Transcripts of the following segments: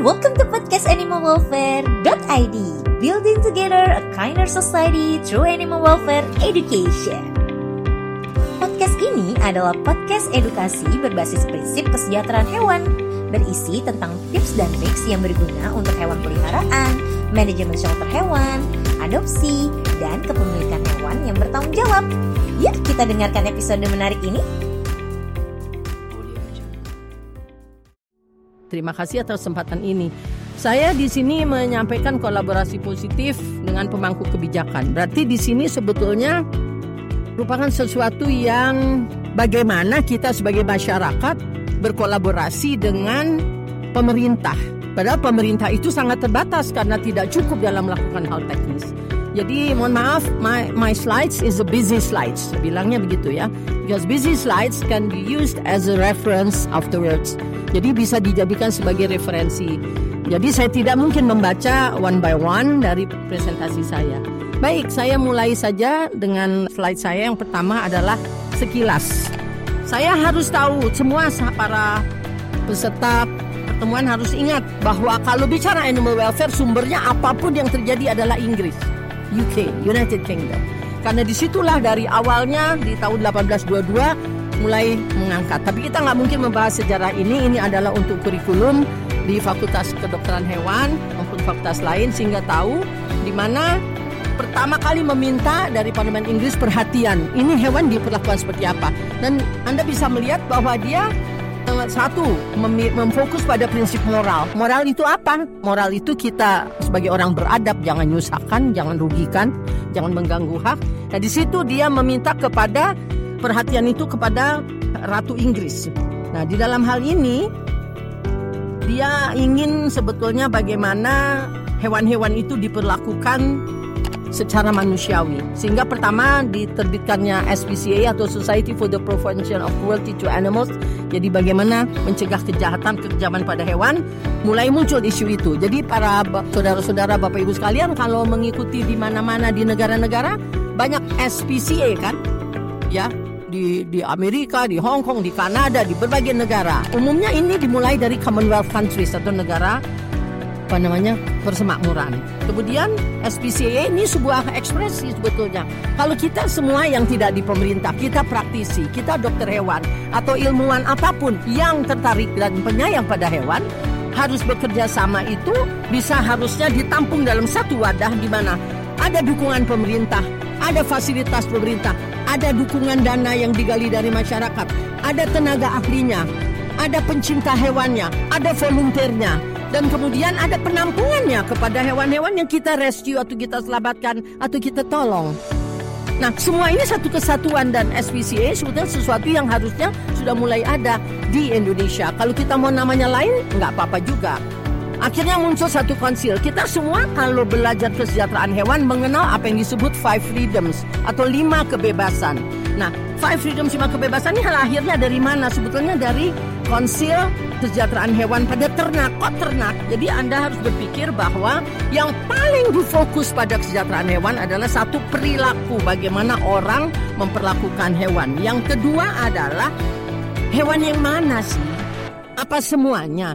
welcome to podcast animalwelfare.id Building together a kinder society through animal welfare education. Podcast ini adalah podcast edukasi berbasis prinsip kesejahteraan hewan Berisi tentang tips dan triks yang berguna untuk hewan peliharaan, manajemen shelter hewan, adopsi, dan kepemilikan hewan yang bertanggung jawab Yuk kita dengarkan episode menarik ini Terima kasih atas kesempatan ini. Saya di sini menyampaikan kolaborasi positif dengan pemangku kebijakan. Berarti di sini sebetulnya merupakan sesuatu yang bagaimana kita sebagai masyarakat berkolaborasi dengan pemerintah. Padahal pemerintah itu sangat terbatas karena tidak cukup dalam melakukan hal teknis. Jadi mohon maaf, my, my slides is a busy slides. Bilangnya begitu ya. Because busy slides can be used as a reference afterwards. Jadi bisa dijadikan sebagai referensi. Jadi saya tidak mungkin membaca one by one dari presentasi saya. Baik, saya mulai saja dengan slide saya. Yang pertama adalah sekilas. Saya harus tahu semua para peserta pertemuan harus ingat bahwa kalau bicara animal welfare sumbernya apa pun yang terjadi adalah Inggris, UK, United Kingdom. Karena di situlah dari awalnya di tahun 1822 mulai mengangkat. Tapi kita nggak mungkin membahas sejarah ini. Ini adalah untuk kurikulum di Fakultas Kedokteran Hewan maupun fakultas lain sehingga tahu di mana pertama kali meminta dari Parlemen Inggris perhatian. Ini hewan diperlakukan seperti apa. Dan Anda bisa melihat bahwa dia satu memfokus pada prinsip moral. Moral itu apa? Moral itu kita sebagai orang beradab jangan nyusahkan, jangan rugikan, jangan mengganggu hak. Nah di situ dia meminta kepada perhatian itu kepada Ratu Inggris. Nah, di dalam hal ini dia ingin sebetulnya bagaimana hewan-hewan itu diperlakukan secara manusiawi. Sehingga pertama diterbitkannya SPCA atau Society for the Prevention of Cruelty to Animals. Jadi bagaimana mencegah kejahatan kekejaman pada hewan, mulai muncul isu itu. Jadi para saudara-saudara Bapak Ibu sekalian kalau mengikuti di mana-mana di negara-negara banyak SPCA kan? Ya, di di Amerika, di Hong Kong, di Kanada, di berbagai negara. Umumnya ini dimulai dari Commonwealth countries atau negara apa namanya persemakmuran. Kemudian SPCA ini sebuah ekspresi sebetulnya. Kalau kita semua yang tidak di pemerintah, kita praktisi, kita dokter hewan atau ilmuwan apa pun yang tertarik dan penyayang pada hewan, harus bekerja sama itu bisa harusnya ditampung dalam satu wadah di mana ada dukungan pemerintah, ada fasilitas pemerintah, ada dukungan dana yang digali dari masyarakat, ada tenaga ahlinya, ada pencinta hewannya, ada volunteernya, dan kemudian ada penampungannya kepada hewan-hewan yang kita rescue atau kita selamatkan atau kita tolong. Nah, semua ini satu kesatuan dan SPCA sudah sesuatu yang harusnya sudah mulai ada di Indonesia. Kalau kita mau namanya lain, nggak apa-apa juga. Akhirnya muncul satu konsil. Kita semua kalau belajar kesejahteraan hewan mengenal apa yang disebut five freedoms atau lima kebebasan. Nah, five freedoms lima kebebasan ini lahirnya dari mana? Sebetulnya dari konsil kesejahteraan hewan pada ternak. Kok ternak? Jadi Anda harus berpikir bahwa yang paling difokus pada kesejahteraan hewan adalah satu perilaku bagaimana orang memperlakukan hewan. Yang kedua adalah hewan yang mana sih? Apa semuanya?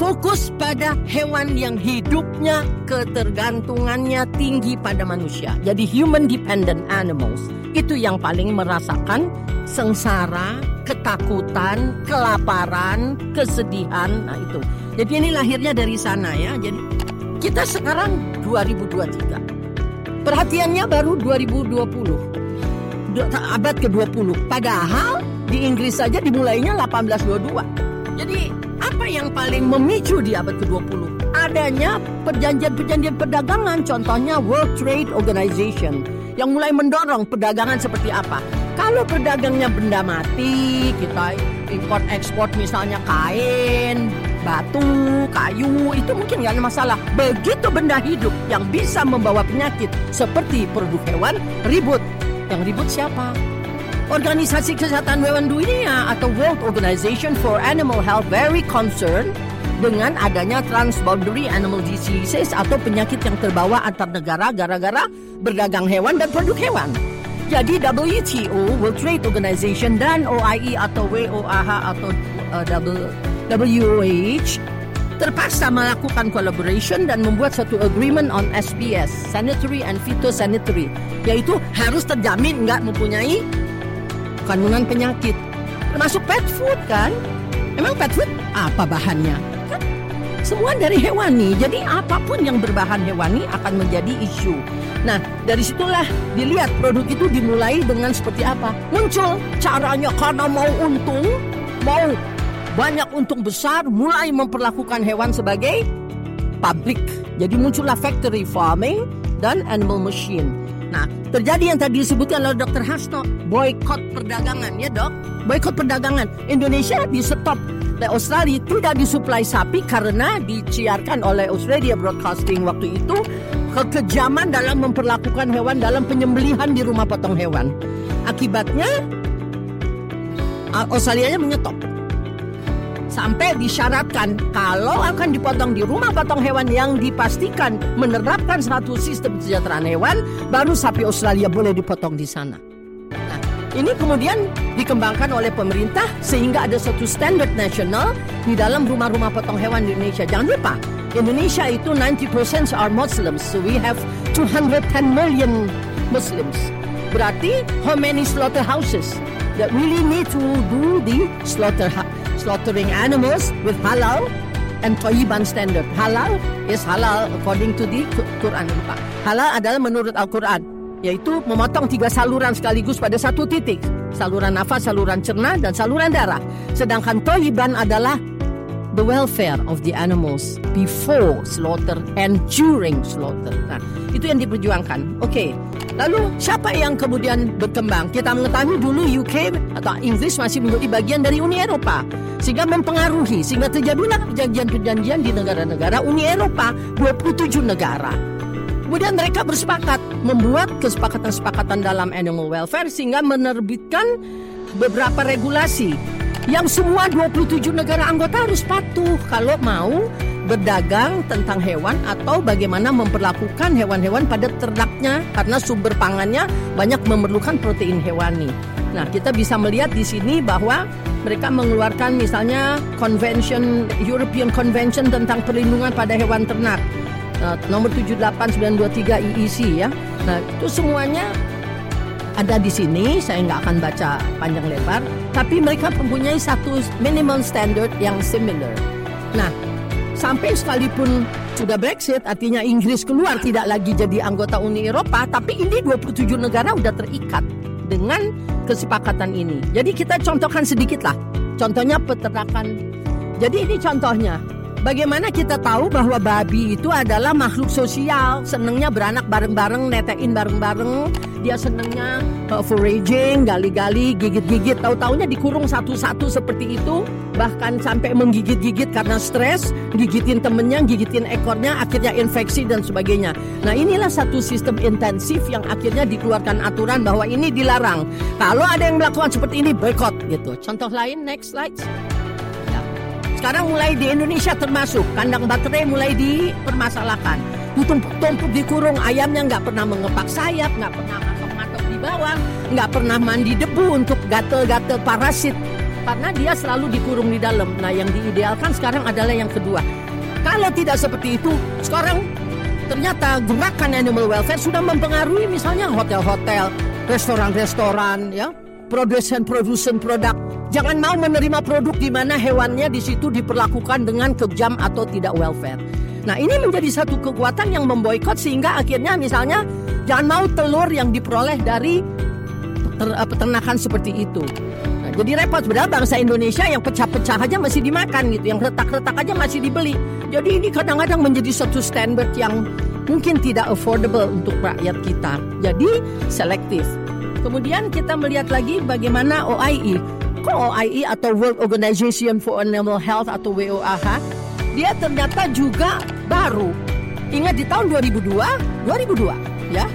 fokus pada hewan yang hidupnya ketergantungannya tinggi pada manusia. Jadi human dependent animals itu yang paling merasakan sengsara, ketakutan, kelaparan, kesedihan. Nah itu. Jadi ini lahirnya dari sana ya. Jadi kita sekarang 2023. Perhatiannya baru 2020. Abad ke-20. Padahal di Inggris saja dimulainya 1822. Jadi apa yang paling memicu di abad ke-20? Adanya perjanjian-perjanjian perdagangan, contohnya World Trade Organization yang mulai mendorong perdagangan seperti apa. Kalau perdagangnya benda mati, kita import ekspor misalnya kain, batu, kayu, itu mungkin nggak ada masalah. Begitu benda hidup yang bisa membawa penyakit seperti produk hewan, ribut. Yang ribut siapa? Organisasi Kesehatan Hewan Dunia atau World Organization for Animal Health very concerned dengan adanya transboundary animal diseases atau penyakit yang terbawa antar negara gara-gara berdagang hewan dan produk hewan. Jadi WTO World Trade Organization dan OIE atau WOAH atau uh, WOH terpaksa melakukan collaboration dan membuat satu agreement on SPS, sanitary and phytosanitary, yaitu harus terjamin nggak mempunyai kandungan penyakit, termasuk pet food kan? Emang pet food apa bahannya? Kan semua dari hewani, jadi apa pun yang berbahan hewani akan menjadi isu. Nah, dari situlah dilihat produk itu dimulai dengan seperti apa. Muncul caranya karena mau untung, mau banyak untung besar mulai memperlakukan hewan sebagai publik. Jadi muncullah factory farming dan animal machine. Nah, terjadi yang tadi disebutkan oleh Dr. Hasno, boykot perdagangan ya dok. Boykot perdagangan. Indonesia di stop. Oleh Australia tidak disuplai sapi karena diciarkan oleh Australia Broadcasting waktu itu kekejaman dalam memperlakukan hewan dalam penyembelihan di rumah potong hewan. Akibatnya Australia menyetop sampai disyaratkan kalau akan dipotong di rumah potong hewan yang dipastikan menerapkan satu sistem kesejahteraan hewan, baru sapi Australia boleh dipotong di sana. Nah, ini kemudian dikembangkan oleh pemerintah sehingga ada satu standar nasional di dalam rumah-rumah potong hewan di Indonesia. Jangan lupa, Indonesia itu 90% are Muslims, so we have 210 million Muslims. Berarti how many slaughterhouses that really need to do the slaughter slaughtering animals with halal and Toyiban standard. Halal is halal according to the Quran. Halal adalah menurut Al-Quran, yaitu memotong tiga saluran sekaligus pada satu titik. Saluran nafas, saluran cerna, dan saluran darah. Sedangkan Toyiban adalah the welfare of the animals before slaughter and during slaughter. Nah, itu yang diperjuangkan. Oke. Okay. Lalu siapa yang kemudian berkembang? Kita mengetahui dulu UK atau Inggris masih menjadi bagian dari Uni Eropa sehingga mempengaruhi sehingga terjadilah perjanjian-perjanjian di negara-negara Uni Eropa 27 negara. Kemudian mereka bersepakat membuat kesepakatan-kesepakatan dalam animal welfare sehingga menerbitkan beberapa regulasi yang semua 27 negara anggota harus patuh kalau mau berdagang tentang hewan atau bagaimana memperlakukan hewan-hewan pada ternaknya karena sumber pangannya banyak memerlukan protein hewani. Nah, kita bisa melihat di sini bahwa mereka mengeluarkan misalnya Convention European Convention tentang perlindungan pada hewan ternak uh, nomor 78923 EEC ya. Nah, itu semuanya ada di sini. Saya nggak akan baca panjang lebar, tapi mereka mempunyai satu minimum standard yang similar. Nah, sampai sekalipun sudah Brexit, artinya Inggris keluar tidak lagi jadi anggota Uni Eropa, tapi ini 27 negara sudah terikat dengan kesepakatan ini. Jadi kita contohkan sedikit lah. Contohnya peternakan. Jadi ini contohnya. Bagaimana kita tahu bahwa babi itu adalah makhluk sosial, senengnya beranak bareng-bareng, netein bareng-bareng, dia senengnya uh, foraging, gali-gali, gigit-gigit, tahu-taunya dikurung satu-satu seperti itu, bahkan sampai menggigit-gigit karena stres, gigitin temennya, gigitin ekornya, akhirnya infeksi dan sebagainya. Nah inilah satu sistem intensif yang akhirnya dikeluarkan aturan bahwa ini dilarang. Kalau ada yang melakukan seperti ini, boykot gitu. Contoh lain, next slide. Sekarang mulai di Indonesia termasuk kandang baterai mulai dipermasalahkan. Tumpuk-tumpuk dikurung ayamnya nggak pernah mengepak sayap, nggak pernah matok-matok di bawah, nggak pernah mandi debu untuk gatel-gatel parasit karena dia selalu dikurung di dalam. Nah yang diidealkan sekarang adalah yang kedua. Kalau tidak seperti itu, sekarang ternyata gerakan animal welfare sudah mempengaruhi misalnya hotel-hotel, restoran-restoran, ya, produsen-produsen produk Jangan mau menerima produk di mana hewannya di situ diperlakukan dengan kejam atau tidak welfare. Nah ini menjadi satu kekuatan yang memboikot sehingga akhirnya misalnya jangan mau telur yang diperoleh dari eh, peternakan seperti itu. Nah, jadi repot padahal bangsa Indonesia yang pecah-pecah aja masih dimakan gitu, yang retak-retak aja masih dibeli. Jadi ini kadang-kadang menjadi satu standar yang mungkin tidak affordable untuk rakyat kita. Jadi selektif. Kemudian kita melihat lagi bagaimana OIE kok OIE atau World Organization for Animal Health atau WOAH dia ternyata juga baru. Ingat di tahun 2002 2002 ya?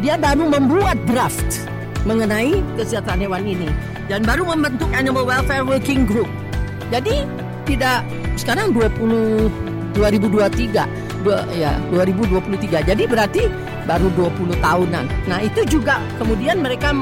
Dia baru membuat draft mengenai kesehatan hewan ini dan baru membentuk Animal Welfare Working Group. Jadi tidak sekarang 20 2023 dua, ya 2023 jadi berarti baru 20 tahunan. Nah itu juga kemudian mereka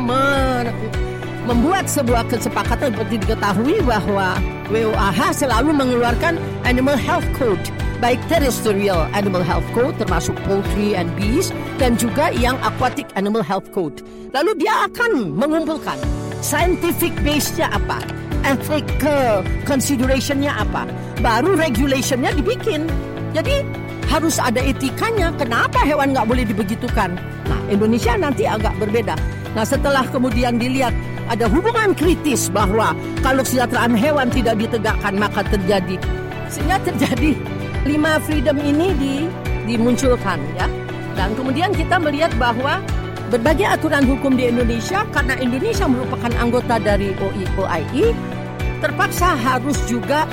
membuat sebuah kesepakatan seperti diketahui bahwa WOAH selalu mengeluarkan Animal Health Code baik terrestrial animal health code termasuk poultry and bees dan juga yang aquatic animal health code. Lalu dia akan mengumpulkan scientific base-nya apa, ethical consideration-nya apa, baru regulation-nya dibikin. Jadi harus ada etikanya. Kenapa hewan nggak boleh dibegitukan? Nah, Indonesia nanti agak berbeda. Nah, setelah kemudian dilihat ada hubungan kritis bahwa kalau kesejahteraan hewan tidak ditegakkan maka terjadi sehingga terjadi lima freedom ini di, dimunculkan ya. Dan kemudian kita melihat bahwa berbagai aturan hukum di Indonesia karena Indonesia merupakan anggota dari OII terpaksa harus juga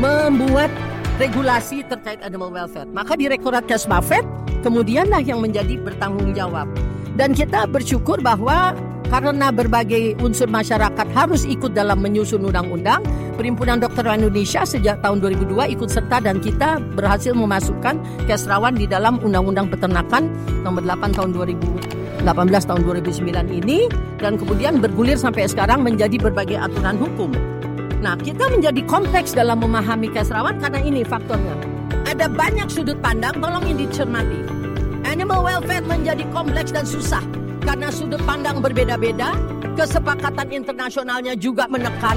membuat regulasi terkait animal welfare. Maka Direktorat Kesbafet kemudianlah yang menjadi bertanggung jawab. Dan kita bersyukur bahwa karena berbagai unsur masyarakat harus ikut dalam menyusun undang-undang, Perhimpunan Dokter Indonesia sejak tahun 2002 ikut serta dan kita berhasil memasukkan kesrawan di dalam Undang-Undang Peternakan nomor 8 tahun 2018 tahun 2009 ini dan kemudian bergulir sampai sekarang menjadi berbagai aturan hukum. Nah, kita menjadi kompleks dalam memahami kesrawan karena ini faktornya. Ada banyak sudut pandang, tolong ini dicermati. Animal welfare menjadi kompleks dan susah karena sudut pandang berbeda-beda, kesepakatan internasionalnya juga menekan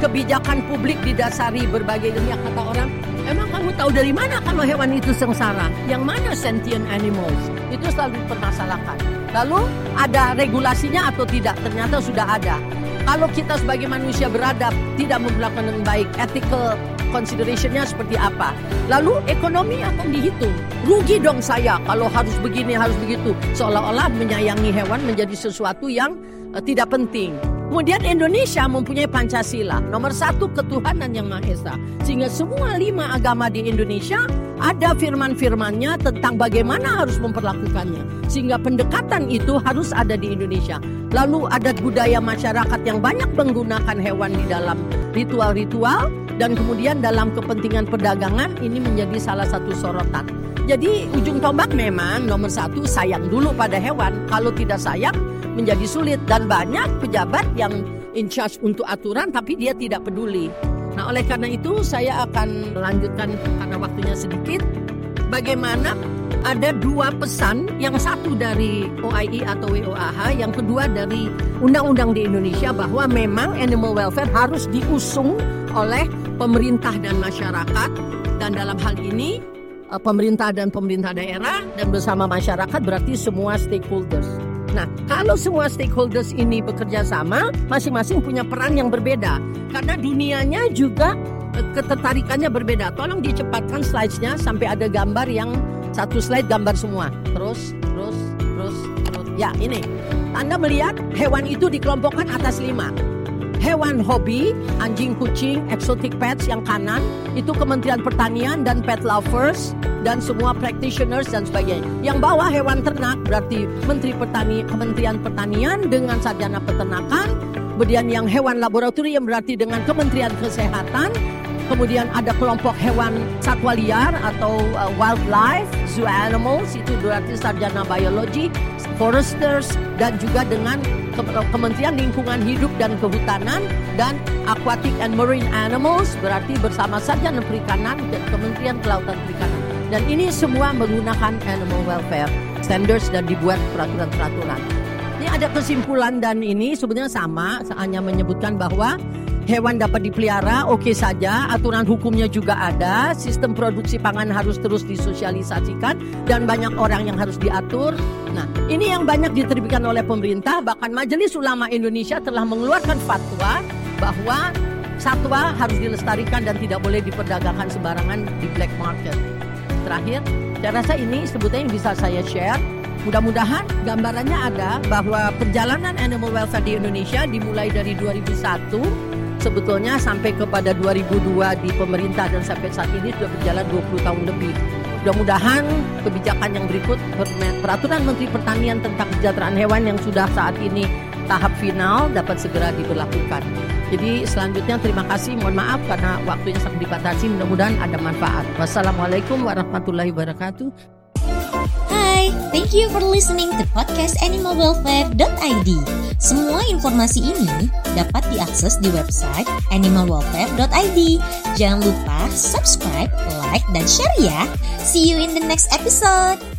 kebijakan publik didasari berbagai dunia kata orang. Emang kamu tahu dari mana kalau hewan itu sengsara? Yang mana sentient animals? Itu selalu dipermasalahkan. Lalu ada regulasinya atau tidak? Ternyata sudah ada. Kalau kita sebagai manusia beradab tidak menggunakan dengan baik ethical considerationnya seperti apa. Lalu ekonomi akan dihitung. Rugi dong saya kalau harus begini harus begitu. Seolah-olah menyayangi hewan menjadi sesuatu yang uh, tidak penting. Kemudian Indonesia mempunyai Pancasila, nomor satu ketuhanan yang Maha Esa. Sehingga semua lima agama di Indonesia ada firman-firmannya tentang bagaimana harus memperlakukannya. Sehingga pendekatan itu harus ada di Indonesia. Lalu ada budaya masyarakat yang banyak menggunakan hewan di dalam ritual-ritual dan kemudian dalam kepentingan perdagangan ini menjadi salah satu sorotan. Jadi ujung tombak memang nomor satu sayang dulu pada hewan. Kalau tidak sayang menjadi sulit dan banyak pejabat yang in charge untuk aturan tapi dia tidak peduli. Nah, oleh karena itu saya akan melanjutkan karena waktunya sedikit bagaimana ada dua pesan, yang satu dari OII atau WOAH, yang kedua dari undang-undang di Indonesia bahwa memang animal welfare harus diusung oleh pemerintah dan masyarakat dan dalam hal ini eh, pemerintah dan pemerintah daerah dan bersama masyarakat berarti semua stakeholders. Nah, kalau semua stakeholders ini bekerja sama, masing-masing punya peran yang berbeda. Karena dunianya juga eh, ketertarikannya berbeda. Tolong dicepatkan slides-nya sampai ada gambar yang satu slide gambar semua. Terus, terus, terus, terus. Ya, ini. Anda melihat hewan itu dikelompokkan atas lima. Hewan hobi, anjing kucing, exotic pets yang kanan, itu Kementerian Pertanian dan pet lovers, dan semua practitioners dan sebagainya. Yang bawah hewan ternak berarti Menteri Pertani, Kementerian Pertanian dengan sarjana peternakan, kemudian yang hewan laboratorium berarti dengan Kementerian Kesehatan, kemudian ada kelompok hewan satwa liar atau uh, wildlife, zoo animals itu berarti sarjana biologi, foresters dan juga dengan Kementerian Lingkungan Hidup dan Kehutanan dan Aquatic and Marine Animals berarti bersama sarjana perikanan dan Kementerian Kelautan Perikanan. Dan ini semua menggunakan animal welfare standards dan dibuat peraturan-peraturan. Ini ada kesimpulan dan ini sebenarnya sama, hanya menyebutkan bahwa hewan dapat dipelihara, oke okay saja, aturan hukumnya juga ada, sistem produksi pangan harus terus disosialisasikan dan banyak orang yang harus diatur. Nah, ini yang banyak diterbitkan oleh pemerintah, bahkan Majelis Ulama Indonesia telah mengeluarkan fatwa bahwa satwa harus dilestarikan dan tidak boleh diperdagangkan sembarangan di black market terakhir, saya rasa ini sebetulnya yang bisa saya share. Mudah-mudahan gambarannya ada bahwa perjalanan animal welfare di Indonesia dimulai dari 2001 sebetulnya sampai kepada 2002 di pemerintah dan sampai saat ini sudah berjalan 20 tahun lebih. Mudah-mudahan kebijakan yang berikut peraturan Menteri Pertanian tentang kesejahteraan hewan yang sudah saat ini tahap final dapat segera diberlakukan. Jadi selanjutnya terima kasih, mohon maaf karena waktunya sangat dibatasi, mudah-mudahan ada manfaat. Wassalamualaikum warahmatullahi wabarakatuh. Thank you for listening to podcast animalwelfare.id. Semua informasi ini dapat diakses di website animalwelfare.id. Jangan lupa subscribe, like, dan share ya. See you in the next episode.